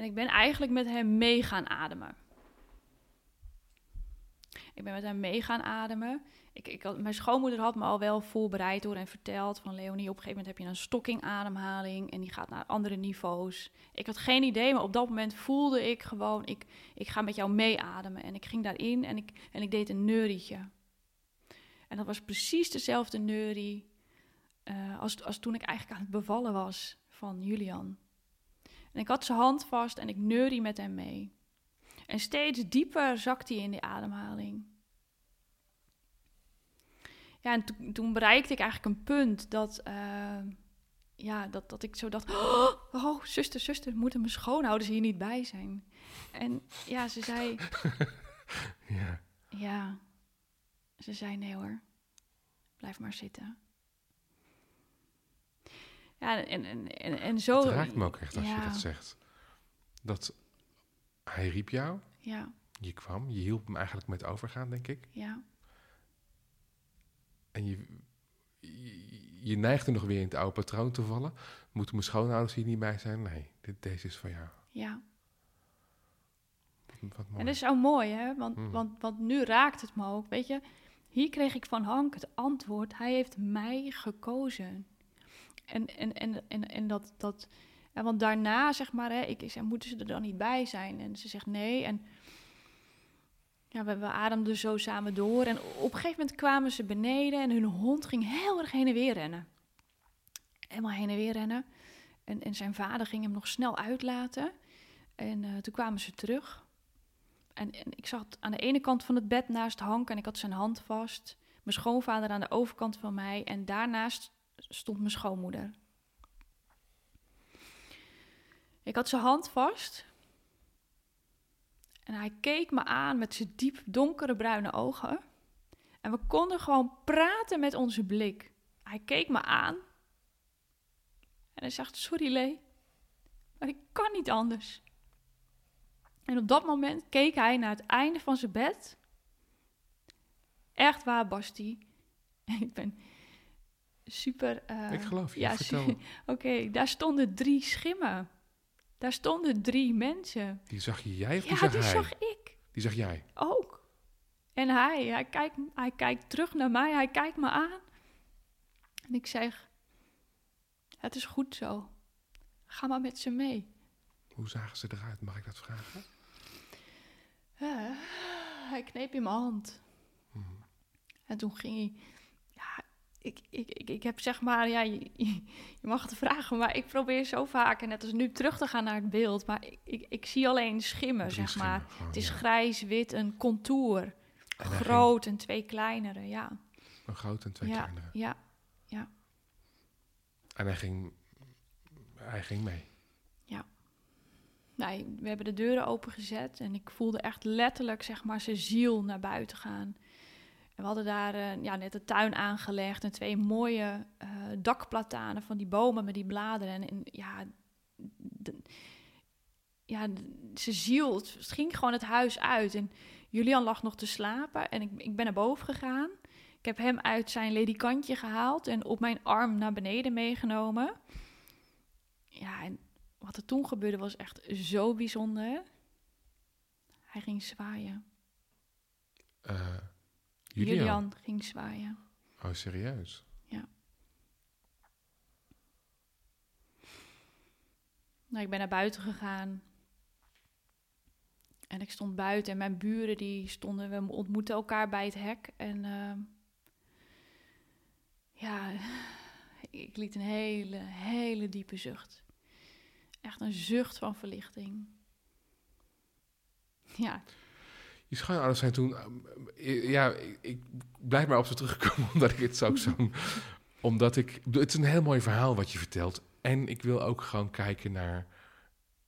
En ik ben eigenlijk met hem mee gaan ademen. Ik ben met hem mee gaan ademen. Ik, ik mijn schoonmoeder had me al wel voorbereid door en verteld van Leonie, op een gegeven moment heb je een stokkingademhaling en die gaat naar andere niveaus. Ik had geen idee, maar op dat moment voelde ik gewoon, ik, ik ga met jou meeademen. En ik ging daarin en ik, en ik deed een neurietje. En dat was precies dezelfde neurie uh, als, als toen ik eigenlijk aan het bevallen was van Julian. En ik had zijn hand vast en ik neurie met hem mee. En steeds dieper zakte hij in die ademhaling. Ja, en toen, toen bereikte ik eigenlijk een punt dat, eh, ja, dat, dat ik zo dacht... Oh, oh, zuster, zuster, moeten mijn schoonouders hier niet bij zijn? En ja, ze zei... ja. Ja, ze zei nee hoor, blijf maar zitten. Ja, en, en, en, en zo... Het raakt me ook echt als je dat zegt. Dat hij riep jou. Ja. Je kwam, je hielp hem eigenlijk met overgaan, denk ik. Ja. En je, je, neigde nog weer in het oude patroon te vallen. Moeten mijn schoonouders hier niet bij zijn? Nee, dit, deze is van jou. Ja. Wat, en dat is zo mooi, hè? Want, hmm. want, want nu raakt het me ook. Weet je, hier kreeg ik van Hank het antwoord. Hij heeft mij gekozen. En, en, en, en, en dat, dat, en want daarna, zeg maar, hè, ik zei, moeten ze er dan niet bij zijn? En ze zegt nee. En ja, we, we ademden zo samen door. En op een gegeven moment kwamen ze beneden en hun hond ging heel erg heen en weer rennen. Helemaal heen en weer rennen. En, en zijn vader ging hem nog snel uitlaten. En uh, toen kwamen ze terug. En, en, ik zat aan de ene kant van het bed naast Hank en ik had zijn hand vast. Mijn schoonvader aan de overkant van mij. En daarnaast stond mijn schoonmoeder. Ik had zijn hand vast. En hij keek me aan met zijn diep donkere bruine ogen. En we konden gewoon praten met onze blik. Hij keek me aan. En hij zegt: Sorry, Lee, maar ik kan niet anders. En op dat moment keek hij naar het einde van zijn bed. Echt waar, Basti. ik ben super. Uh, ik geloof je. Ja, Oké, daar stonden drie schimmen. Daar stonden drie mensen. Die zag jij of die ja, zag die hij? zag ik. Die zag jij? Ook. En hij, hij kijkt, hij kijkt terug naar mij, hij kijkt me aan. En ik zeg, het is goed zo. Ga maar met ze mee. Hoe zagen ze eruit? Mag ik dat vragen? Uh, hij kneep in mijn hand. Mhm. En toen ging hij ik, ik, ik, ik heb zeg maar, ja, je, je, mag het vragen, maar ik probeer zo vaak, en net als nu, terug te gaan naar het beeld. Maar ik, ik, ik zie alleen schimmen, zeg maar. het is grijs, wit, een contour. groot en twee kleinere, ja. Een groot en twee ja, kleinere. Ja, ja. En hij ging, hij ging mee? Ja. Nee, we hebben de deuren opengezet en ik voelde echt letterlijk, zeg maar, zijn ziel naar buiten gaan we hadden daar uh, ja, net de tuin aangelegd en twee mooie uh, dakplatanen van die bomen met die bladeren. En, ja, ja, ze ziel, het ging gewoon het huis uit. En Julian lag nog te slapen en ik, ik ben naar boven gegaan. Ik heb hem uit zijn ledikantje gehaald en op mijn arm naar beneden meegenomen. Ja, en wat er toen gebeurde was echt zo bijzonder. Hij ging zwaaien. Uh, Julian. ging zwaaien. Oh, serieus? Ja. Nou, ik ben naar buiten gegaan. En ik stond buiten en mijn buren die stonden, we ontmoetten elkaar bij het hek. En uh, ja, ik liet een hele, hele diepe zucht. Echt een zucht van verlichting. Ja, je schoonouders zijn toen... Eh, ja, ik, blijf maar op ze terugkomen, omdat ik het zo... zo omdat ik... Het is een heel mooi verhaal wat je vertelt. En ik wil ook gewoon kijken naar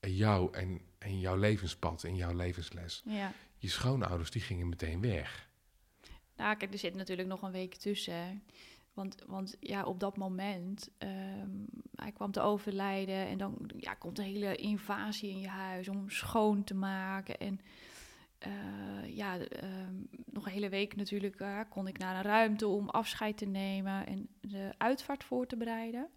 jou en, en jouw levenspad en jouw levensles. Ja. Je schoonouders, die gingen meteen weg. Nou, kijk, er zit natuurlijk nog een week tussen. Want, want ja, op dat moment, um, hij kwam te overlijden en dan ja, komt de hele invasie in je huis om schoon te maken. En uh, ja, ehm, nog een hele week natuurlijk uh, kon ik naar een ruimte om afscheid te nemen en de uitvaart voor te bereiden.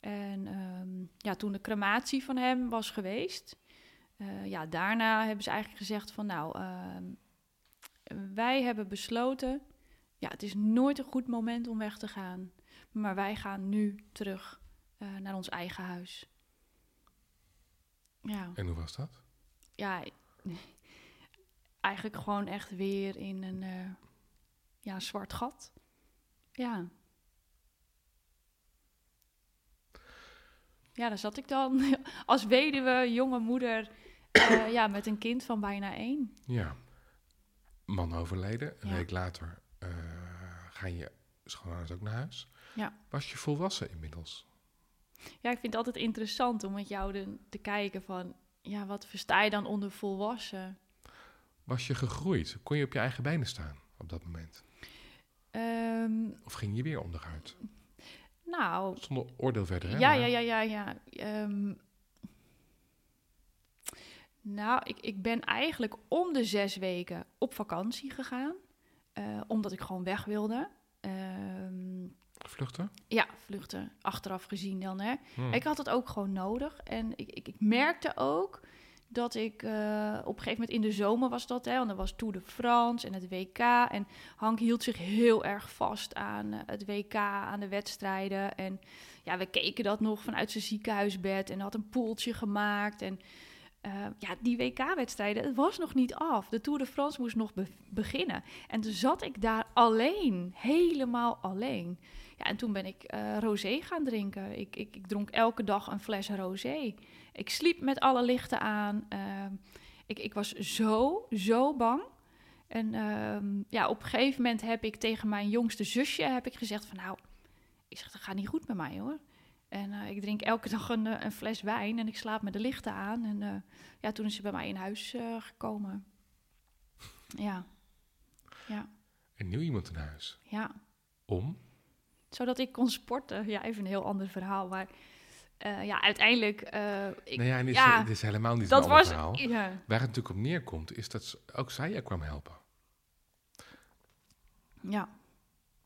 En um, ja, toen de crematie van hem was geweest, uh, ja, daarna hebben ze eigenlijk gezegd van nou, ehm, wij hebben besloten, ja, het is nooit een goed moment om weg te gaan, maar wij gaan nu terug naar ons eigen huis. Ja. En hoe was dat? Ja, eigenlijk gewoon echt weer in een uh, ja, zwart gat. Ja. ja, daar zat ik dan als weduwe, jonge moeder, uh, ja, met een kind van bijna één. Ja, man overleden. Een week later uh, ga je schoonouders ook naar huis. Ja. Was je volwassen inmiddels? Ja, ik vind het altijd interessant om met jou de, te kijken van... Ja, wat versta je dan onder volwassen? Was je gegroeid? Kon je op je eigen benen staan op dat moment? Um, of ging je weer onderuit? Nou... Zonder oordeel verder, hè? Ja, ja, ja, ja, ja. Um, nou, ik, ik ben eigenlijk om de zes weken op vakantie gegaan. Uh, omdat ik gewoon weg wilde. Um, vluchten? Ja, vluchten. Achteraf gezien dan, hè. Hmm. Ik had het ook gewoon nodig. En ik, ik, ik merkte ook dat ik uh, op een gegeven moment in de zomer was dat, hè, want er was Tour de France en het WK. En Hank hield zich heel erg vast aan uh, het WK, aan de wedstrijden. En ja, we keken dat nog vanuit zijn ziekenhuisbed en had een poeltje gemaakt. En uh, ja, die WK-wedstrijden, het was nog niet af. De Tour de France moest nog be beginnen. En toen zat ik daar alleen, helemaal alleen. Ja, en toen ben ik uh, rosé gaan drinken. Ik, ik, ik, dronk elke dag een fles rosé. Ik sliep met alle lichten aan. Uh, ik, ik was zo, zo bang. En uh, ja, op een gegeven moment heb ik tegen mijn jongste zusje heb ik gezegd van... nou, ik zeg, dat gaat niet goed met mij hoor. En uh, ik drink elke dag een, eh, een, fles wijn en ik slaap met de lichten aan. En uh, ja, toen is ze bij mij in huis gekomen. Ja. ja. En nieuw iemand in huis? Ja. Om? Zodat ik kon sporten. Ja, even een heel ander verhaal. Maar ja, uiteindelijk... ik, nee, ja, het is, ja, is helemaal niet dat was, verhaal. Ja. Waar het natuurlijk op neerkomt, is dat ook zij je kwam helpen. Ja.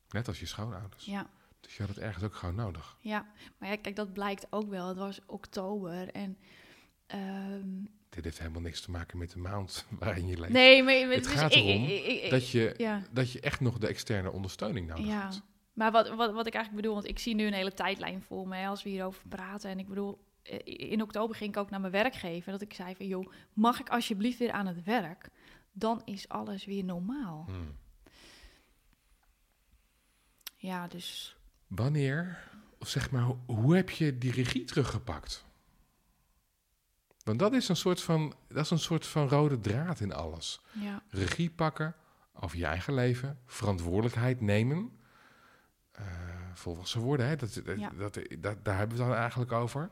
Net als je schoonouders. Ja. Dus je had het ergens ook gewoon nodig. Ja, maar ja, kijk, dat blijkt ook wel. Het was oktober en... Um... Dit heeft helemaal niks te maken met de maand waarin je leeft. Nee, maar het, het gaat erom dat, je, dat je echt nog de externe ondersteuning nodig ja. hebt. Maar wat, wat, wat ik eigenlijk bedoel, want ik zie nu een hele tijdlijn voor me als we hierover praten. En ik bedoel, eh, in oktober ging ik ook naar mijn werkgever. Dat ik zei van, joh, mag ik alsjeblieft weer aan het werk? Dan is alles weer normaal. Hmm. Ja, dus Wanneer, of zeg maar, hoe heb je die regie teruggepakt? Want dat is een soort van, dat is een soort van rode draad in alles. Ja. Regie pakken over je eigen leven, verantwoordelijkheid nemen, uh, volwassen worden, hè? Dat, dat, dat, daar hebben we het dan eigenlijk over.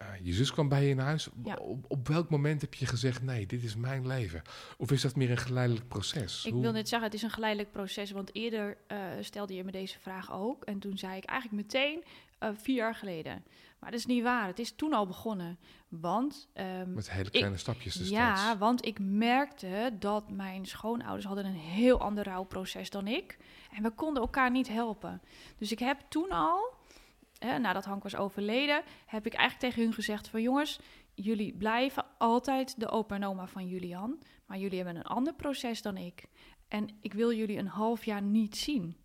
Uh, je zus kwam bij je in huis. Op, op, welk moment heb je gezegd: nee, dit is mijn leven? Of is dat meer een geleidelijk proces? Ik wil net zeggen, het is een geleidelijk proces. Want eerder uh, stelde je me deze vraag ook. En toen zei ik eigenlijk meteen uh, vier jaar geleden. Maar dat is niet waar. Het is toen al begonnen. Want. Um, Met hele kleine ik, stapjes dus Ja, want ik merkte dat mijn schoonouders hadden een heel ander rouwproces dan ik. En we konden elkaar niet helpen. Dus ik heb toen al hè, nadat Hank was overleden, heb ik eigenlijk tegen hun gezegd van jongens, jullie blijven altijd de opa en oma van Julian, maar jullie hebben een ander proces dan ik. En ik wil jullie een half jaar niet zien.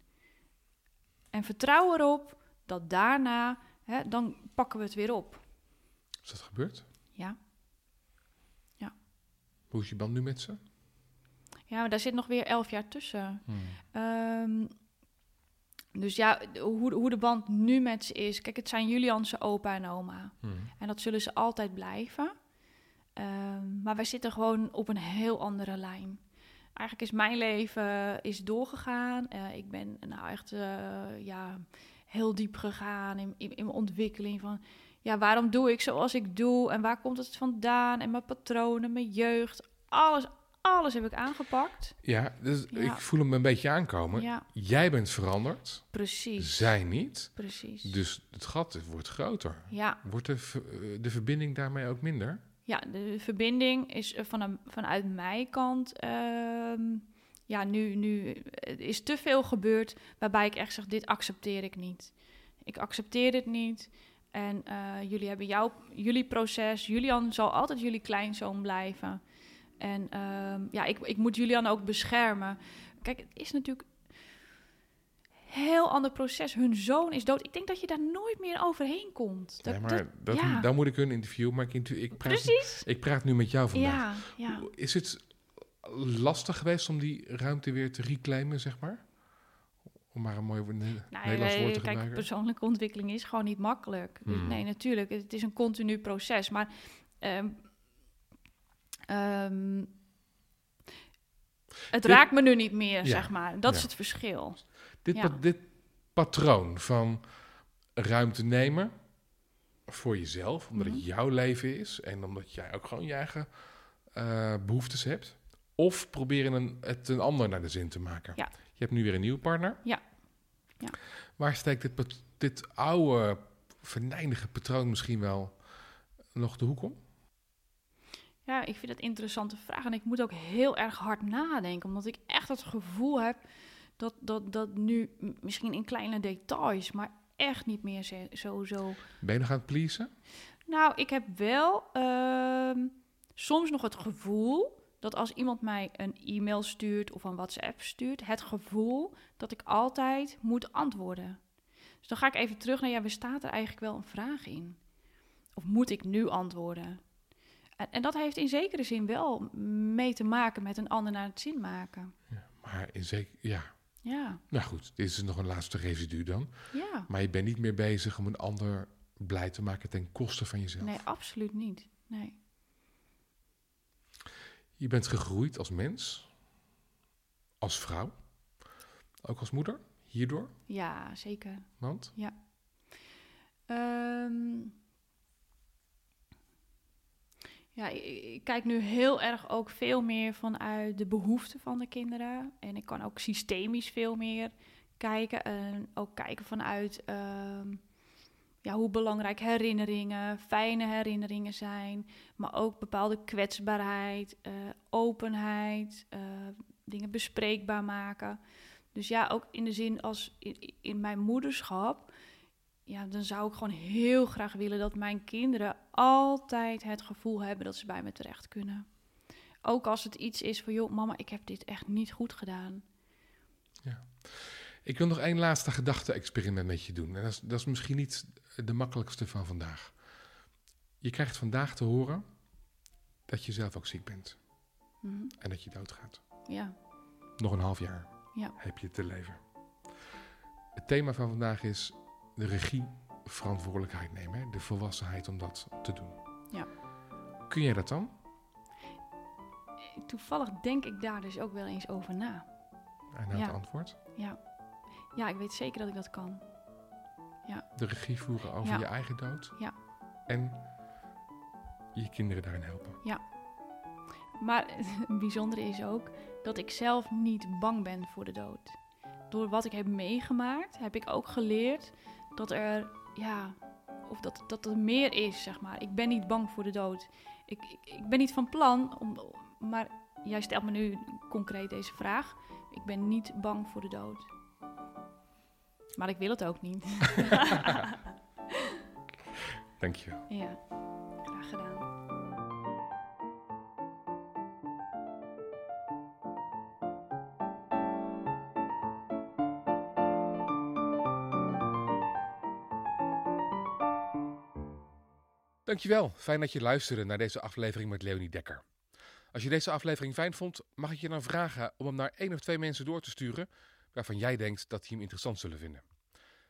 En vertrouw erop dat daarna, hè, dan pakken we het weer op. Is dat gebeurd? Ja. Ja. Hoe is je band nu met ze? Ja, maar daar zit nog weer elf jaar tussen. Hmm. Ehm, dus ja, hoe, hoe de band nu met ze is. Kijk, het zijn Julianse opa en oma. Hmm. En dat zullen ze altijd blijven. Um, maar wij zitten gewoon op een heel andere lijn. Eigenlijk is mijn leven is doorgegaan. Uh, ik ben nou echt uh, ja, heel diep gegaan in, in, in, mijn ontwikkeling van... Ja, waarom doe ik zoals ik doe? En waar komt het vandaan? En mijn patronen, mijn jeugd. Alles, alles heb ik aangepakt. Ja, dus ik voel hem een beetje aankomen. Ja. Jij bent veranderd. Precies. Zij niet. Precies. Dus het gat wordt groter. Ja. Wordt de, eh, de verbinding daarmee ook minder? Ja, de verbinding is eh, van vanuit mijn kant... Uh, ja, nu, nu is te veel gebeurd waarbij ik echt zeg, dit accepteer ik niet. Ik accepteer dit niet. En uh, jullie hebben jouw, jullie proces. Julian zal altijd jullie kleinzoon blijven. En ehm, ja, ik, ik moet Julian ook beschermen. Kijk, het is natuurlijk een heel ander proces. Hun zoon is dood. Ik denk dat je daar nooit meer overheen komt. Dat, ja, maar dat, ja. dan moet ik hun interview. Maar ik, ik, praat, Precies. ik praat nu met jou vandaag. Ja, ja. Is het lastig geweest om die ruimte weer te reclaimen, zeg maar? Om maar een mooi Nou, Nederlands eh, woord te kijk, gebruiken. persoonlijke ontwikkeling is gewoon niet makkelijk. Dus Hmm. nee, natuurlijk, het is een continu proces. Maar ehm, ehm, het Dit- raakt me nu niet meer, Ja, zeg maar. Dat is het verschil. Dit, Ja. pa- dit patroon van ruimte nemen voor jezelf, omdat Mhm. het jouw leven is en omdat jij ook gewoon je eigen eh, behoeftes hebt. Of proberen een, het een ander naar de zin te maken. Je hebt nu weer een nieuwe partner. Ja. Ja. Waar steekt dit, dit oude, venijnige patroon misschien wel nog de hoek om? Ja, ik vind het een interessante vraag. En ik moet ook heel erg hard nadenken. Omdat ik echt het gevoel heb dat dat, dat nu misschien in kleine details, maar echt niet meer zo, zo, zo Ben je nog aan het pleasen? Nou, ik heb wel ehm, soms nog het gevoel dat als iemand mij een e-mail stuurt of een WhatsApp stuurt, het gevoel dat ik altijd moet antwoorden. Dus dan ga ik even terug naar, ja, bestaat er eigenlijk wel een vraag in? Of moet ik nu antwoorden? En, en dat heeft in zekere zin wel mee te maken met een ander naar het zin maken. Maar in zeker, ja. Ja, Nou goed, dit is nog een laatste residu dan. ja. Maar je bent niet meer bezig om een ander blij te maken ten koste van jezelf. Nee, absoluut niet. Nee. Je bent gegroeid als mens, als vrouw, ook als moeder, hierdoor. Ja, zeker. Want Ehm, ja, ik, kijk nu heel erg ook veel meer vanuit de behoeften van de kinderen. En ik kan ook systemisch veel meer kijken. En ook kijken vanuit ehm, ja, hoe belangrijk herinneringen, fijne herinneringen zijn. Maar ook bepaalde kwetsbaarheid, eh, openheid, eh, dingen bespreekbaar maken. Dus ja, ook in de zin als in mijn moederschap ja, dan zou ik gewoon heel graag willen dat mijn kinderen altijd het gevoel hebben dat ze bij me terecht kunnen. Ook als het iets is van, joh, mama, ik heb dit echt niet goed gedaan. ik wil nog één laatste gedachte-experiment met je doen. En dat is, dat is misschien niet de makkelijkste van vandaag. Je krijgt vandaag te horen dat je zelf ook ziek bent Mhm. en dat je doodgaat. Ja, Nog een half jaar Ja. heb je te leven. Het thema van vandaag is de regie, verantwoordelijkheid nemen. Hè? De volwassenheid om dat te doen. Ja. Kun jij dat dan? toevallig denk ik daar dus ook wel eens over na. En nou Ja. het antwoord. Ja. ja, ik weet zeker dat ik dat kan. De regie voeren over Ja. je eigen dood. Ja. En je kinderen daarin helpen. Maar het bijzondere is ook dat ik zelf niet bang ben voor de dood. Door wat ik heb meegemaakt, heb ik ook geleerd dat er, ja, of dat, dat er meer is, zeg maar. Ik ben niet bang voor de dood. Ik, ik, ik ben niet van plan, om, maar jij stelt me nu concreet deze vraag. Ik ben niet bang voor de dood. Maar ik wil het ook niet. Dankjewel. ja, graag gedaan. Dankjewel. Fijn dat je luisterde naar deze aflevering met Leonie Dekker. Als je deze aflevering fijn vond, mag ik je dan vragen om hem naar één of twee mensen door te sturen waarvan jij denkt dat die hem interessant zullen vinden.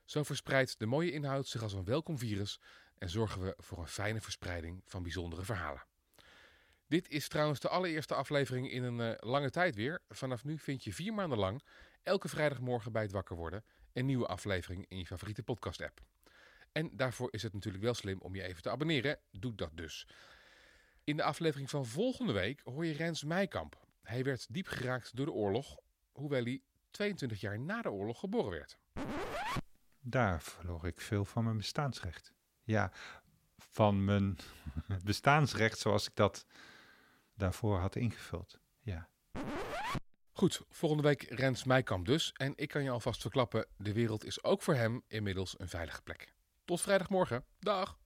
Zo verspreidt de mooie inhoud zich als een welkom virus en zorgen we voor een fijne verspreiding van bijzondere verhalen. Dit is trouwens de allereerste aflevering in een eh, lange tijd weer. Vanaf nu vind je vier maanden lang, elke vrijdagmorgen bij het wakker worden, een nieuwe aflevering in je favoriete podcast-app. En daarvoor is het natuurlijk wel slim om je even te abonneren. Doe dat dus. In de aflevering van volgende week hoor je Rens Meijkamp. Hij werd diep geraakt door de oorlog, hoewel hij 22 jaar na de oorlog geboren werd. Daar verloor ik veel van mijn bestaansrecht. Ja, van mijn bestaansrecht zoals ik dat daarvoor had ingevuld. Ja. Goed, volgende week Rens Meijkamp dus. En ik kan je alvast verklappen, de wereld is ook voor hem inmiddels een veilige plek. Tot vrijdagmorgen. Dag!